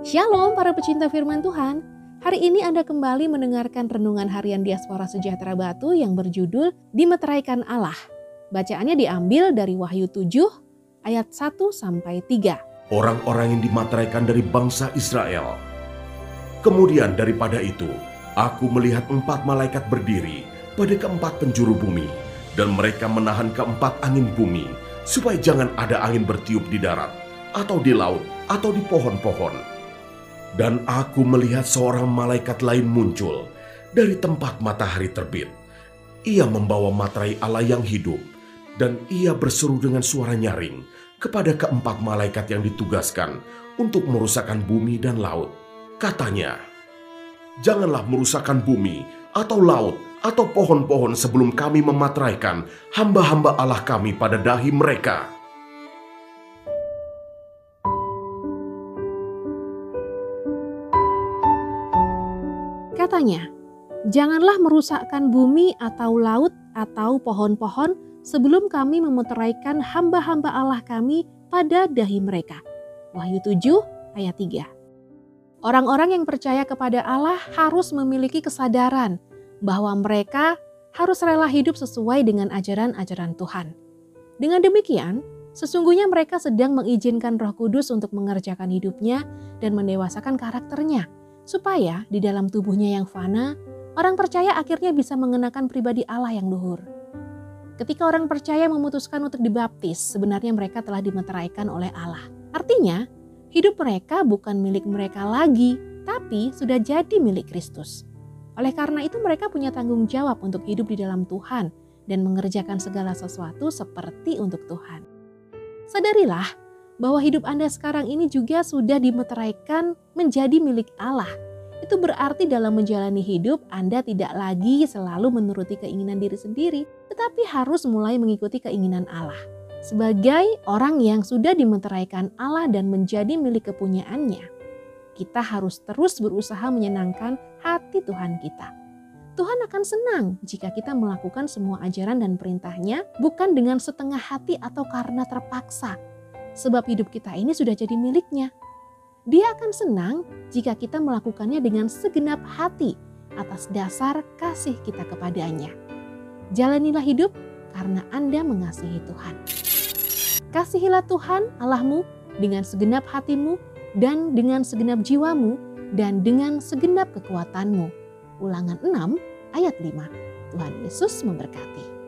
Shalom para pecinta firman Tuhan. Hari ini Anda kembali mendengarkan renungan harian Diaspora Sejahtera Batu yang berjudul Dimeteraikan Allah. Bacaannya diambil dari Wahyu 7 ayat 1 sampai 3. Orang-orang yang dimateraikan dari bangsa Israel. Kemudian daripada itu, aku melihat empat malaikat berdiri pada keempat penjuru bumi, dan mereka menahan keempat angin bumi, supaya jangan ada angin bertiup di darat, atau di laut, atau di pohon-pohon. Dan aku melihat seorang malaikat lain muncul dari tempat matahari terbit. Ia membawa materai Allah yang hidup, dan ia berseru dengan suara nyaring kepada keempat malaikat yang ditugaskan untuk merusakkan bumi dan laut. Katanya, Janganlah merusakkan bumi atau laut atau pohon-pohon sebelum kami memateraikan hamba-hamba Allah kami pada dahi mereka. Katanya, janganlah merusakkan bumi atau laut atau pohon-pohon sebelum kami memuteraikan hamba-hamba Allah kami pada dahi mereka. Wahyu 7 ayat 3. Orang-orang yang percaya kepada Allah harus memiliki kesadaran bahwa mereka harus rela hidup sesuai dengan ajaran-ajaran Tuhan. Dengan demikian, sesungguhnya mereka sedang mengizinkan Roh Kudus untuk mengerjakan hidupnya dan mendewasakan karakternya supaya di dalam tubuhnya yang fana, orang percaya akhirnya bisa mengenakan pribadi Allah yang luhur. Ketika orang percaya memutuskan untuk dibaptis, sebenarnya mereka telah dimeteraikan oleh Allah. Artinya, hidup mereka bukan milik mereka lagi, tapi sudah jadi milik Kristus. Oleh karena itu mereka punya tanggung jawab untuk hidup di dalam Tuhan dan mengerjakan segala sesuatu seperti untuk Tuhan. Sadarilah bahwa hidup Anda sekarang ini juga sudah dimeteraikan menjadi milik Allah. Itu berarti dalam menjalani hidup Anda tidak lagi selalu menuruti keinginan diri sendiri, tetapi harus mulai mengikuti keinginan Allah. Sebagai orang yang sudah dimeteraikan Allah dan menjadi milik kepunyaannya, kita harus terus berusaha menyenangkan hati Tuhan kita. Tuhan akan senang jika kita melakukan semua ajaran dan perintahnya bukan dengan setengah hati atau karena terpaksa, sebab hidup kita ini sudah jadi miliknya. Dia akan senang jika kita melakukannya dengan segenap hati atas dasar kasih kita kepadanya. Jalanilah hidup karena Anda mengasihi Tuhan. Kasihilah Tuhan Allahmu dengan segenap hatimu dan dengan segenap jiwamu dan dengan segenap kekuatanmu. Ulangan 6 ayat 5. Tuhan Yesus memberkati.